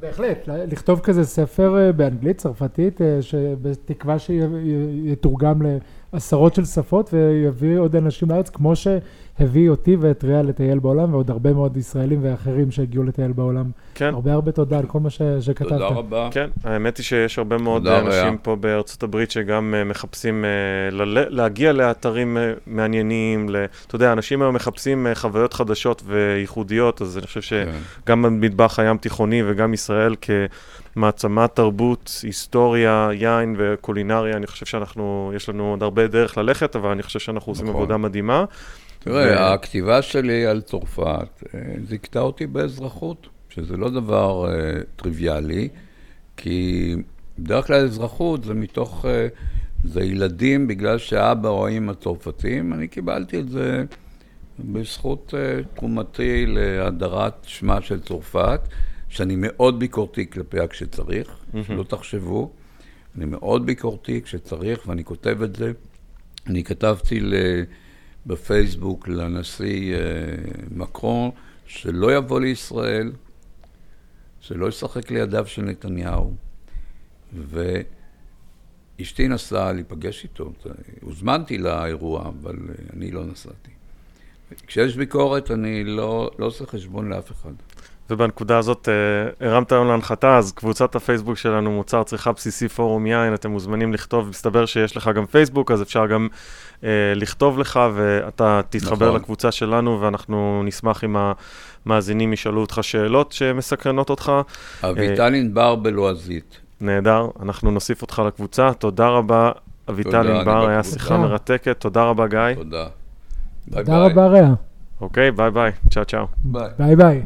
בהחלט, לכתוב כזה ספר אה, באנגלית, צרפתית, אה, שבתקווה שיתורגם לעשרות של שפות ויביא עוד אנשים לארץ, כמו שהביא אותי ואת ריאה לטייל בעולם, ועוד הרבה מאוד ישראלים ואחרים שהגיעו לטייל בעולם. כן. הרבה הרבה תודה על כל מה ש- שכתבת. תודה רבה. כן, האמת היא שיש הרבה מאוד אנשים רע. פה בארצות הברית שגם אה, מחפשים אה, לל- להגיע לאתרים אה, מעניינים, ל- אתה יודע, אנשים היום מחפשים חוויות חדשות וייחודיות, אז אני חושב כן. שגם במטבח הים תיכוני וגם ישראל כמעצמת תרבות, היסטוריה, יין וקולינריה, אני חושב שאנחנו, יש לנו עוד הרבה דרך ללכת, אבל אני חושב שאנחנו עושים נכון. עבודה מדהימה. תראה, ו- הכתיבה שלי על צרפת אה, זיכתה אותי באזרחות, שזה לא דבר אה, טריוויאלי, כי בדרך כלל אזרחות זה מתוך, אה, זה ילדים בגלל שאבא או האמא צרפתים, אני קיבלתי את זה בזכות תרומתי להדרת שמה של צרפת, שאני מאוד ביקורתי כלפיה כשצריך, שלא תחשבו, אני מאוד ביקורתי כשצריך, ואני כותב את זה. אני כתבתי ל... בפייסבוק לנשיא אה, מקרון שלא יבוא לישראל, שלא ישחק לידיו של נתניהו. ואשתי נסעה להיפגש איתו. הוזמנתי לאירוע, אבל אה, אני לא נסעתי. כשיש ביקורת, אני לא, לא עושה חשבון לאף אחד. ובנקודה הזאת אה, הרמת היום להנחתה, אז קבוצת הפייסבוק שלנו, מוצר צריכה בסיסי פורום יין, אתם מוזמנים לכתוב, מסתבר שיש לך גם פייסבוק, אז אפשר גם אה, לכתוב לך, ואתה תתחבר נכון. לקבוצה שלנו, ואנחנו נשמח אם המאזינים ישאלו אותך שאלות שמסקרנות אותך. אביטל ענבר בלועזית. נהדר, אנחנו נוסיף אותך לקבוצה. תודה רבה, אביטל ענבר, היה בקבוצה. שיחה מרתקת. תודה רבה, גיא. תודה. ביי תודה ביי. רבה, ריאה. אוקיי, ביי ביי, צ'או צ'או. ביי. ביי ביי.